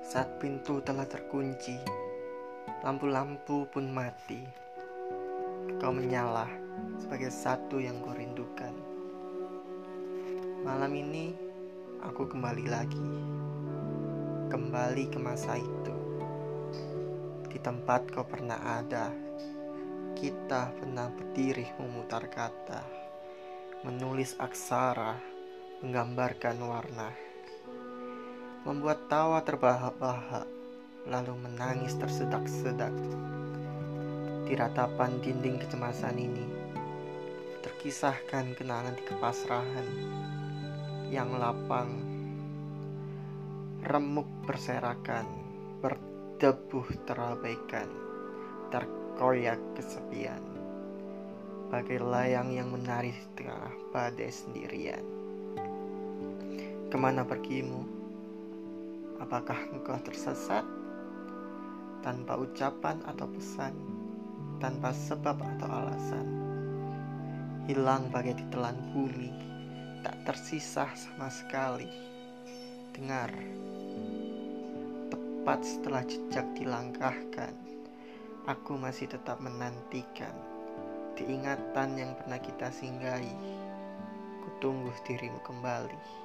Saat pintu telah terkunci, lampu-lampu pun mati. Kau menyala sebagai satu yang kau rindukan. Malam ini aku kembali lagi, kembali ke masa itu, di tempat kau pernah ada. Kita pernah berdiri memutar kata, menulis aksara, menggambarkan warna membuat tawa terbahak-bahak, lalu menangis tersedak-sedak. Di ratapan dinding kecemasan ini, terkisahkan kenangan di kepasrahan yang lapang, remuk berserakan, berdebuh terabaikan, terkoyak kesepian, bagai layang yang menari di tengah badai sendirian. Ke mana pergimu? Apakah engkau tersesat tanpa ucapan atau pesan, tanpa sebab atau alasan? Hilang bagai ditelan bumi, tak tersisa sama sekali. Dengar, tepat setelah jejak dilangkahkan, aku masih tetap menantikan diingatan yang pernah kita singgahi. Kutunggu dirimu kembali.